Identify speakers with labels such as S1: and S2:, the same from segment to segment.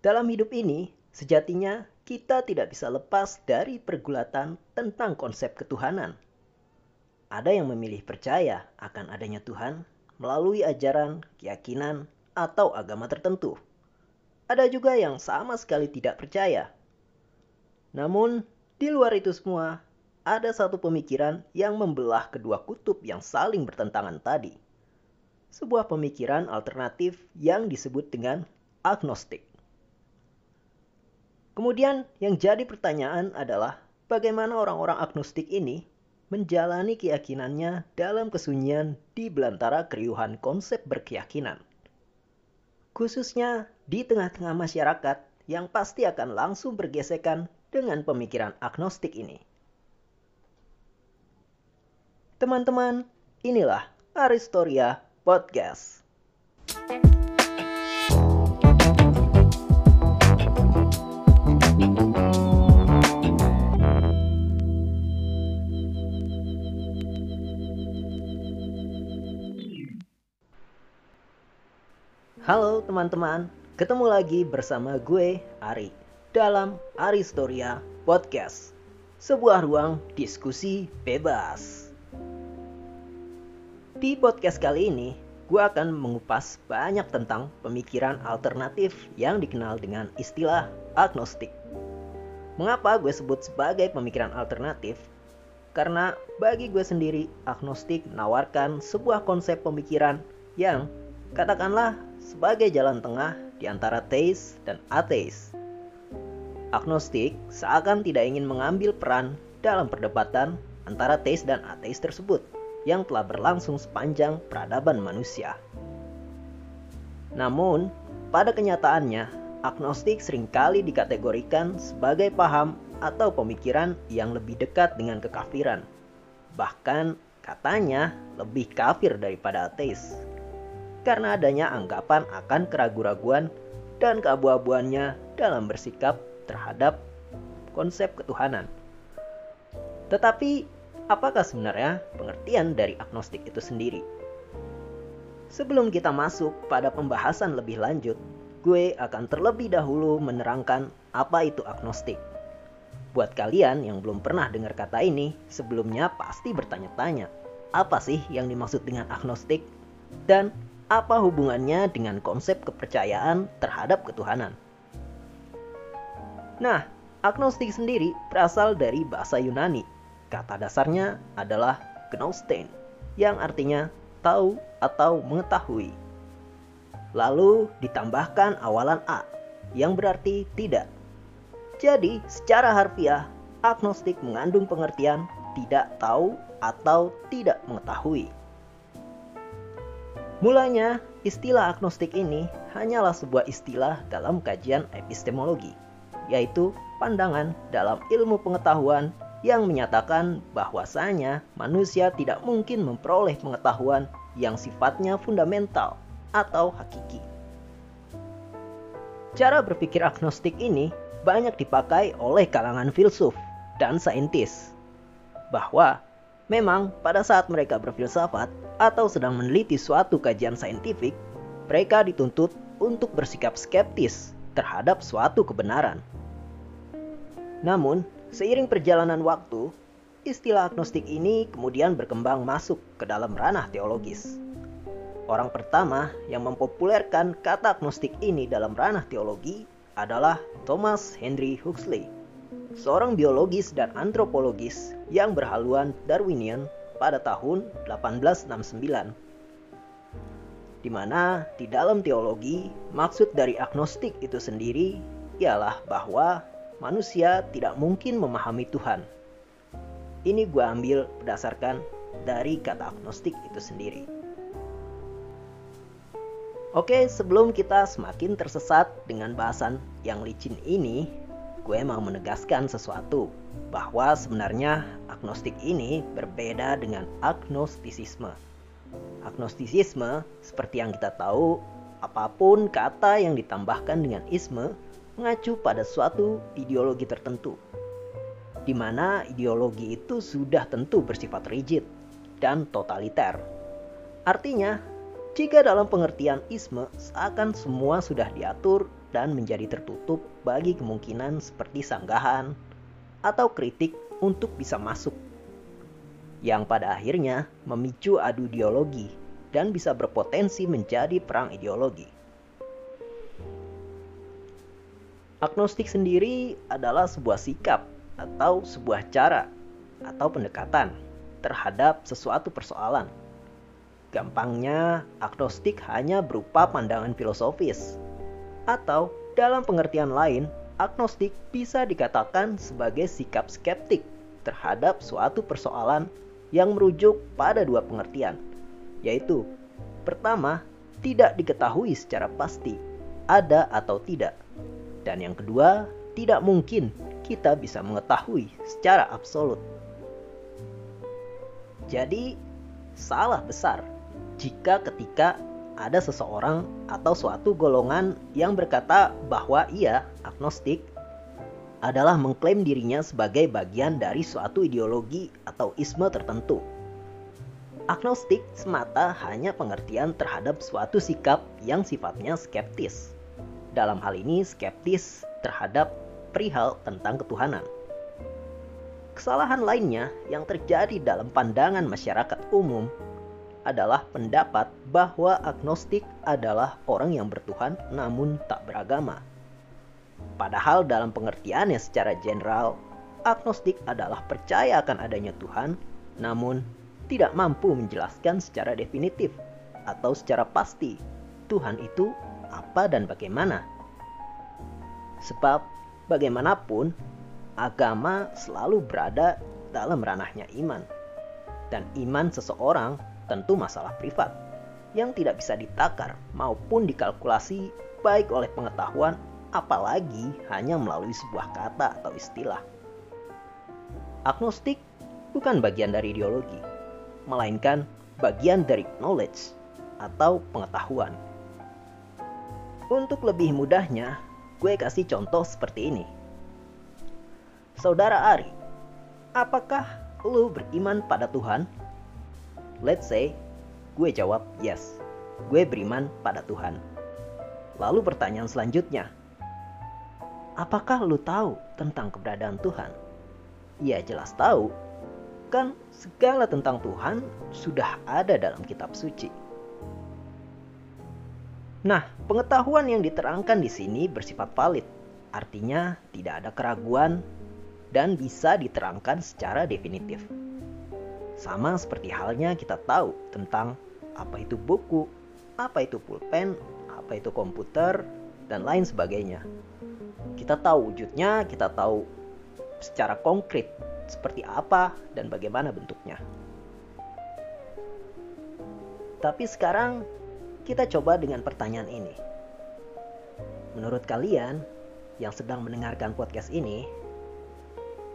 S1: Dalam hidup ini, sejatinya kita tidak bisa lepas dari pergulatan tentang konsep ketuhanan. Ada yang memilih percaya akan adanya Tuhan melalui ajaran, keyakinan, atau agama tertentu. Ada juga yang sama sekali tidak percaya. Namun, di luar itu semua, ada satu pemikiran yang membelah kedua kutub yang saling bertentangan tadi. Sebuah pemikiran alternatif yang disebut dengan agnostik. Kemudian yang jadi pertanyaan adalah bagaimana orang-orang agnostik ini menjalani keyakinannya dalam kesunyian di belantara keriuhan konsep berkeyakinan. Khususnya di tengah-tengah masyarakat yang pasti akan langsung bergesekan dengan pemikiran agnostik ini. Teman-teman, inilah Aristoria Podcast. Halo teman-teman, ketemu lagi bersama gue Ari dalam Aristoria Podcast, sebuah ruang diskusi bebas. Di podcast kali ini, gue akan mengupas banyak tentang pemikiran alternatif yang dikenal dengan istilah agnostik. Mengapa gue sebut sebagai pemikiran alternatif? Karena bagi gue sendiri, agnostik menawarkan sebuah konsep pemikiran yang katakanlah sebagai jalan tengah di antara teis dan ateis. Agnostik seakan tidak ingin mengambil peran dalam perdebatan antara teis dan ateis tersebut yang telah berlangsung sepanjang peradaban manusia. Namun, pada kenyataannya, agnostik sering kali dikategorikan sebagai paham atau pemikiran yang lebih dekat dengan kekafiran. Bahkan katanya lebih kafir daripada ateis karena adanya anggapan akan keraguan-raguan dan keabu-abuannya dalam bersikap terhadap konsep ketuhanan. Tetapi, apakah sebenarnya pengertian dari agnostik itu sendiri? Sebelum kita masuk pada pembahasan lebih lanjut, gue akan terlebih dahulu menerangkan apa itu agnostik. Buat kalian yang belum pernah dengar kata ini, sebelumnya pasti bertanya-tanya, apa sih yang dimaksud dengan agnostik? Dan apa hubungannya dengan konsep kepercayaan terhadap ketuhanan? Nah, agnostik sendiri berasal dari bahasa Yunani. Kata dasarnya adalah gnostein, yang artinya tahu atau mengetahui. Lalu ditambahkan awalan a, yang berarti tidak. Jadi, secara harfiah, agnostik mengandung pengertian tidak tahu atau tidak mengetahui. Mulanya, istilah agnostik ini hanyalah sebuah istilah dalam kajian epistemologi, yaitu pandangan dalam ilmu pengetahuan yang menyatakan bahwasanya manusia tidak mungkin memperoleh pengetahuan yang sifatnya fundamental atau hakiki. Cara berpikir agnostik ini banyak dipakai oleh kalangan filsuf dan saintis, bahwa Memang, pada saat mereka berfilsafat atau sedang meneliti suatu kajian saintifik, mereka dituntut untuk bersikap skeptis terhadap suatu kebenaran. Namun, seiring perjalanan waktu, istilah agnostik ini kemudian berkembang masuk ke dalam ranah teologis. Orang pertama yang mempopulerkan kata agnostik ini dalam ranah teologi adalah Thomas Henry Huxley seorang biologis dan antropologis yang berhaluan Darwinian pada tahun 1869. Di mana di dalam teologi, maksud dari agnostik itu sendiri ialah bahwa manusia tidak mungkin memahami Tuhan. Ini gue ambil berdasarkan dari kata agnostik itu sendiri. Oke, sebelum kita semakin tersesat dengan bahasan yang licin ini, gue mau menegaskan sesuatu bahwa sebenarnya agnostik ini berbeda dengan agnostisisme. Agnostisisme, seperti yang kita tahu, apa pun kata yang ditambahkan dengan isme mengacu pada suatu ideologi tertentu, di mana ideologi itu sudah tentu bersifat rigid dan totaliter. Artinya, Jika dalam pengertian isme seakan semua sudah diatur dan menjadi tertutup bagi kemungkinan seperti sanggahan atau kritik untuk bisa masuk. Yang pada akhirnya memicu adu ideologi dan bisa berpotensi menjadi perang ideologi. Agnostik sendiri adalah sebuah sikap atau sebuah cara atau pendekatan terhadap sesuatu persoalan. Gampangnya, agnostik hanya berupa pandangan filosofis. Atau dalam pengertian lain, agnostik bisa dikatakan sebagai sikap skeptik terhadap suatu persoalan yang merujuk pada dua pengertian, yaitu pertama, tidak diketahui secara pasti ada atau tidak dan yang kedua, tidak mungkin kita bisa mengetahui secara absolut. Jadi, salah besar jika ketika ada seseorang atau suatu golongan yang berkata bahwa ia agnostik adalah mengklaim dirinya sebagai bagian dari suatu ideologi atau isme tertentu. Agnostik semata hanya pengertian terhadap suatu sikap yang sifatnya skeptis dalam hal ini skeptis terhadap perihal tentang ketuhanan. Kesalahan lainnya yang terjadi dalam pandangan masyarakat umum adalah pendapat bahwa agnostik adalah orang yang bertuhan namun tak beragama. Padahal dalam pengertiannya secara general, agnostik adalah percaya akan adanya Tuhan namun tidak mampu menjelaskan secara definitif atau secara pasti Tuhan itu apa dan bagaimana. Sebab bagaimanapun agama selalu berada dalam ranahnya iman. Dan iman seseorang tentu masalah privat yang tidak bisa ditakar maupun dikalkulasi baik oleh pengetahuan apalagi hanya melalui sebuah kata atau istilah. Agnostik bukan bagian dari ideologi, melainkan bagian dari knowledge atau pengetahuan. Untuk lebih mudahnya, gue kasih contoh seperti ini. Saudara Ari, apakah lu beriman pada Tuhan? Let's say, gue jawab yes. Gue beriman pada Tuhan. Lalu pertanyaan selanjutnya, apakah lu tahu tentang keberadaan Tuhan? Ya jelas tahu. Kan segala tentang Tuhan sudah ada dalam kitab suci. Nah, pengetahuan yang diterangkan di sini bersifat valid, artinya tidak ada keraguan dan bisa diterangkan secara definitif. Sama seperti halnya kita tahu tentang apa itu buku, apa itu pulpen, apa itu komputer, dan lain sebagainya. Kita tahu wujudnya, kita tahu secara konkret seperti apa dan bagaimana bentuknya. Tapi sekarang kita coba dengan pertanyaan ini. Menurut kalian yang sedang mendengarkan podcast ini,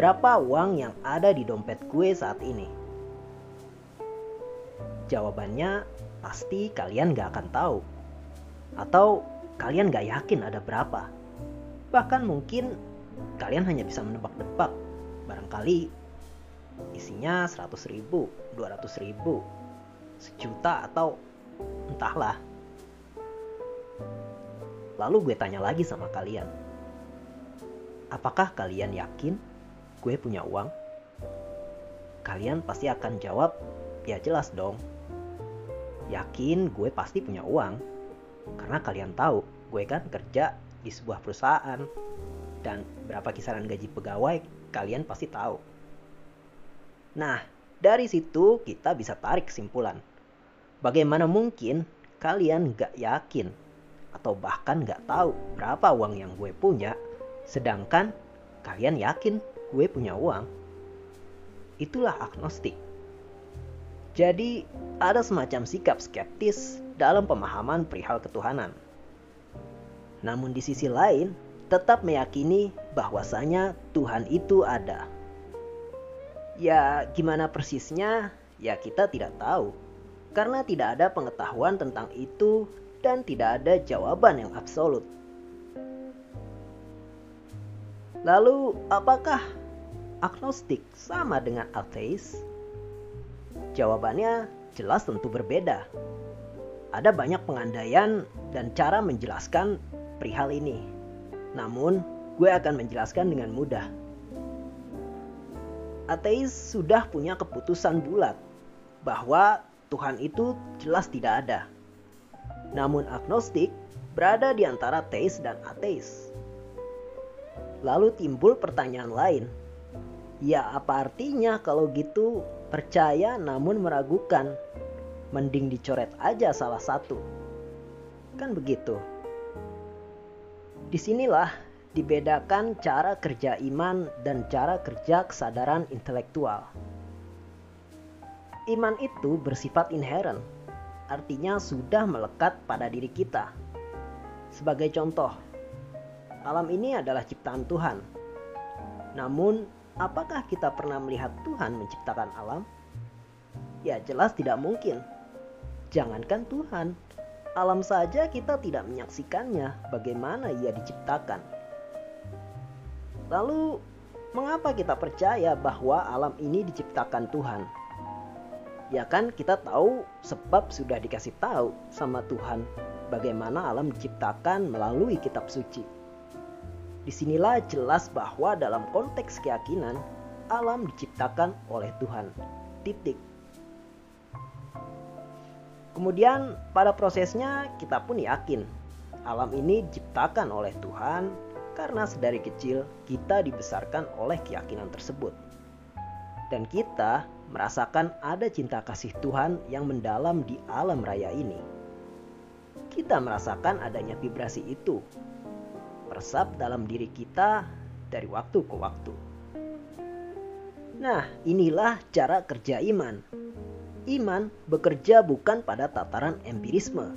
S1: berapa uang yang ada di dompet gue saat ini? Jawabannya pasti kalian gak akan tahu. Atau kalian gak yakin ada berapa. Bahkan mungkin kalian hanya bisa menebak-nebak. Barangkali isinya 100 ribu, 200 ribu, sejuta atau Entahlah. Lalu gue tanya lagi sama kalian. Apakah kalian yakin gue punya uang? Kalian pasti akan jawab, ya jelas dong. Yakin gue pasti punya uang. Karena kalian tahu, gue kan kerja di sebuah perusahaan. Dan berapa kisaran gaji pegawai, kalian pasti tahu. Nah, dari situ kita bisa tarik kesimpulan Bagaimana mungkin kalian gak yakin atau bahkan gak tahu berapa uang yang gue punya, sedangkan kalian yakin gue punya uang? Itulah agnostik. Jadi, ada semacam sikap skeptis dalam pemahaman perihal ketuhanan. Namun di sisi lain, tetap meyakini bahwasanya Tuhan itu ada. Ya, gimana persisnya? Ya, kita tidak tahu karena tidak ada pengetahuan tentang itu dan tidak ada jawaban yang absolut. Lalu, apakah agnostik sama dengan ateis? Jawabannya jelas tentu berbeda. ada banyak pengandaian dan cara menjelaskan perihal ini. Namun, gue akan menjelaskan dengan mudah. Ateis sudah punya keputusan bulat bahwa Tuhan itu jelas tidak ada. Namun agnostik berada di antara teis dan ateis. Lalu timbul pertanyaan lain. Ya apa artinya kalau gitu percaya namun meragukan? Mending dicoret aja salah satu. Kan begitu. Di sinilah dibedakan cara kerja iman dan cara kerja kesadaran intelektual. Iman itu bersifat inherent, artinya sudah melekat pada diri kita. Sebagai contoh, alam ini adalah ciptaan Tuhan. Namun, apakah kita pernah melihat Tuhan menciptakan alam? Ya, jelas tidak mungkin. Jangankan Tuhan, alam saja kita tidak menyaksikannya bagaimana ia diciptakan. Lalu, mengapa kita percaya bahwa alam ini diciptakan Tuhan? Ya kan kita tahu sebab sudah dikasih tahu sama Tuhan bagaimana alam diciptakan melalui kitab suci. Di sinilah jelas bahwa dalam konteks keyakinan, alam diciptakan oleh Tuhan. Titik. Kemudian pada prosesnya kita pun yakin alam ini diciptakan oleh Tuhan karena sedari kecil kita dibesarkan oleh keyakinan tersebut. Dan kita merasakan ada cinta kasih Tuhan yang mendalam di alam raya ini kita merasakan adanya vibrasi itu meresap dalam diri kita dari waktu ke waktu. Nah, inilah cara kerja iman. Iman bekerja bukan pada tataran empirisme,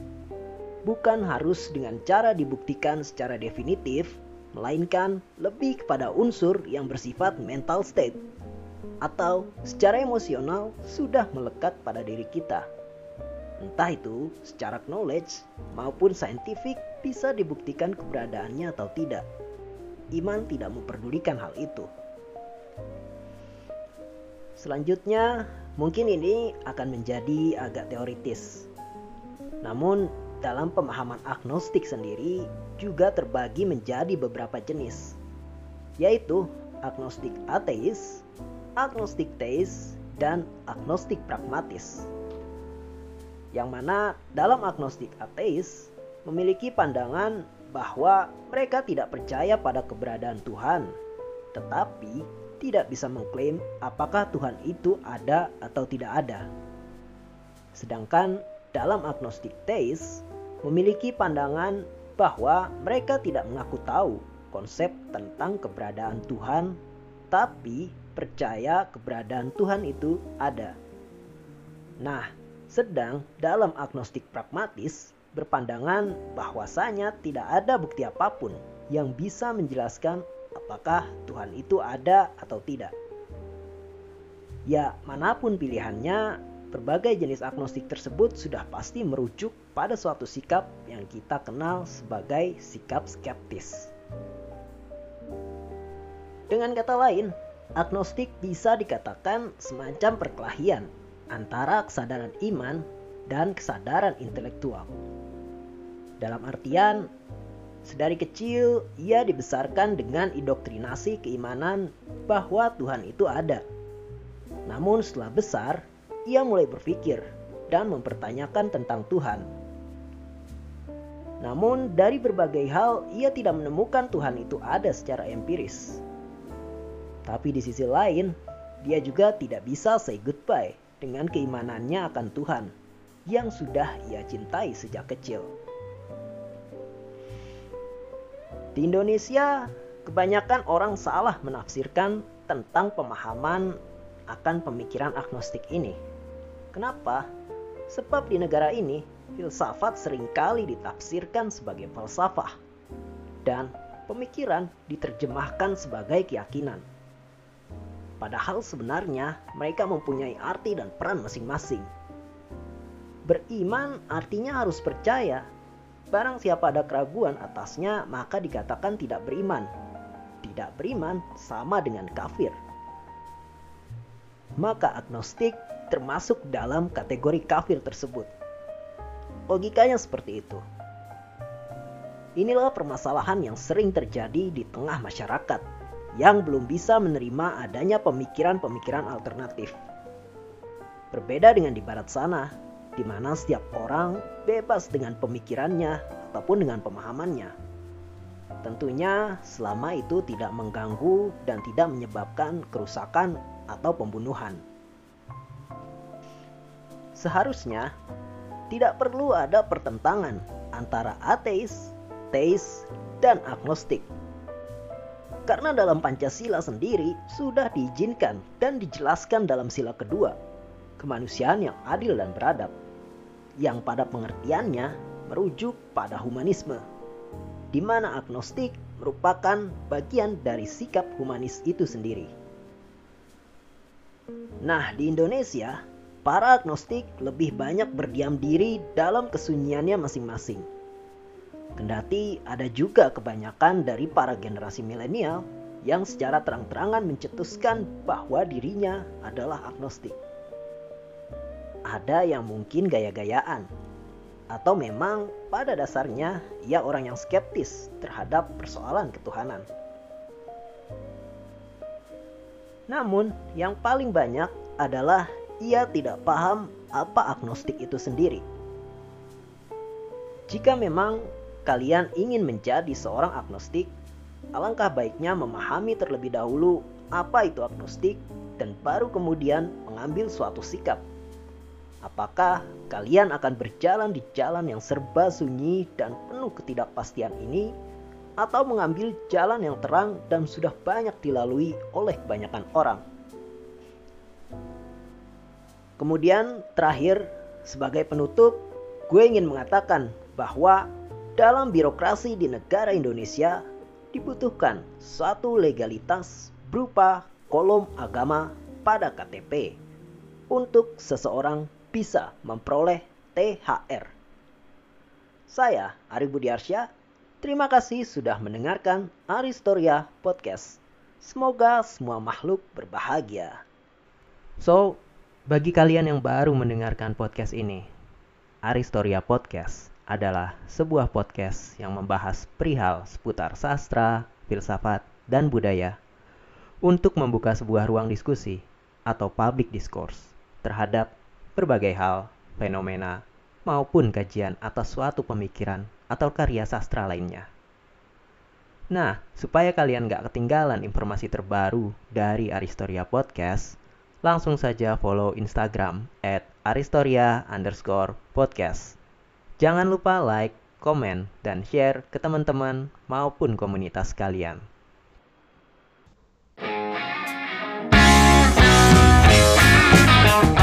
S1: bukan harus dengan cara dibuktikan secara definitif, melainkan lebih kepada unsur yang bersifat mental state atau secara emosional sudah melekat pada diri kita. Entah itu secara knowledge maupun scientific bisa dibuktikan keberadaannya atau tidak. Iman tidak memperdulikan hal itu. Selanjutnya, mungkin ini akan menjadi agak teoritis. Namun, dalam pemahaman agnostik sendiri juga terbagi menjadi beberapa jenis, yaitu agnostik ateis, agnostik teis, dan agnostik pragmatis yang mana dalam agnostik ateis memiliki pandangan bahwa mereka tidak percaya pada keberadaan Tuhan, tetapi tidak bisa mengklaim apakah Tuhan itu ada atau tidak ada. Sedangkan dalam agnostik teis memiliki pandangan bahwa mereka tidak mengaku tahu konsep tentang keberadaan Tuhan, tapi percaya keberadaan Tuhan itu ada. Nah, sedang dalam agnostik pragmatis berpandangan bahwasanya tidak ada bukti apa pun yang bisa menjelaskan apakah Tuhan itu ada atau tidak. Ya, mana pun pilihannya, berbagai jenis agnostik tersebut sudah pasti merujuk pada suatu sikap yang kita kenal sebagai sikap skeptis. Dengan kata lain, agnostik bisa dikatakan semacam perkelahian antara kesadaran iman dan kesadaran intelektual. Dalam artian, sedari kecil ia dibesarkan dengan indoktrinasi keimanan bahwa Tuhan itu ada. Namun setelah besar, ia mulai berpikir dan mempertanyakan tentang Tuhan. Namun dari berbagai hal ia tidak menemukan Tuhan itu ada secara empiris. Tapi di sisi lain, dia juga tidak bisa say goodbye dengan keimanannya akan Tuhan yang sudah ia cintai sejak kecil. Di Indonesia, kebanyakan orang salah menafsirkan tentang pemahaman akan pemikiran agnostik ini. Kenapa? Sebab di negara ini, filsafat sering kali ditafsirkan sebagai falsafah dan pemikiran diterjemahkan sebagai keyakinan. Padahal sebenarnya mereka mempunyai arti dan peran masing-masing. Beriman artinya harus percaya. Barang siapa ada keraguan atasnya, maka dikatakan tidak beriman. Tidak beriman sama dengan kafir. Maka agnostik termasuk dalam kategori kafir tersebut. logikanya seperti itu. Inilah permasalahan yang sering terjadi di tengah masyarakat yang belum bisa menerima adanya pemikiran-pemikiran alternatif. Berbeda dengan di barat sana, di mana setiap orang bebas dengan pemikirannya ataupun dengan pemahamannya. Tentunya selama itu tidak mengganggu dan tidak menyebabkan kerusakan atau pembunuhan. Seharusnya tidak perlu ada pertentangan antara ateis teis, dan agnostik. Karena dalam Pancasila sendiri sudah diizinkan dan dijelaskan dalam sila kedua, kemanusiaan yang adil dan beradab, yang pada pengertiannya merujuk pada humanisme, di mana agnostik merupakan bagian dari sikap humanis itu sendiri. Nah, di Indonesia, para agnostik lebih banyak berdiam diri dalam kesunyiannya masing-masing Kendati ada juga kebanyakan dari para generasi milenial yang secara terang-terangan mencetuskan bahwa dirinya adalah agnostik. Ada yang mungkin gaya-gayaan, atau memang pada dasarnya ia orang yang skeptis terhadap persoalan ketuhanan. Namun, yang paling banyak adalah ia tidak paham apa agnostik itu sendiri. Jika memang kalian ingin menjadi seorang agnostik, alangkah baiknya memahami terlebih dahulu apa itu agnostik dan baru kemudian mengambil suatu sikap. Apakah kalian akan berjalan di jalan yang serba sunyi dan penuh ketidakpastian ini atau mengambil jalan yang terang dan sudah banyak dilalui oleh kebanyakan orang? Kemudian terakhir sebagai penutup, gue ingin mengatakan bahwa dalam birokrasi di negara Indonesia dibutuhkan suatu legalitas berupa kolom agama pada KTP untuk seseorang bisa memperoleh THR. Saya Ari Budiarsya, terima kasih sudah mendengarkan Aristoria Podcast. Semoga semua makhluk berbahagia. So, bagi kalian yang baru mendengarkan podcast ini, Aristoria Podcast adalah sebuah podcast yang membahas perihal seputar sastra, filsafat, dan budaya untuk membuka sebuah ruang diskusi atau public discourse terhadap berbagai hal, fenomena, maupun kajian atas suatu pemikiran atau karya sastra lainnya. Nah, supaya kalian gak ketinggalan informasi terbaru dari Aristoria Podcast, langsung saja follow Instagram at aristoria underscore podcast. Jangan lupa like, komen, dan share ke teman-teman maupun komunitas kalian. Thank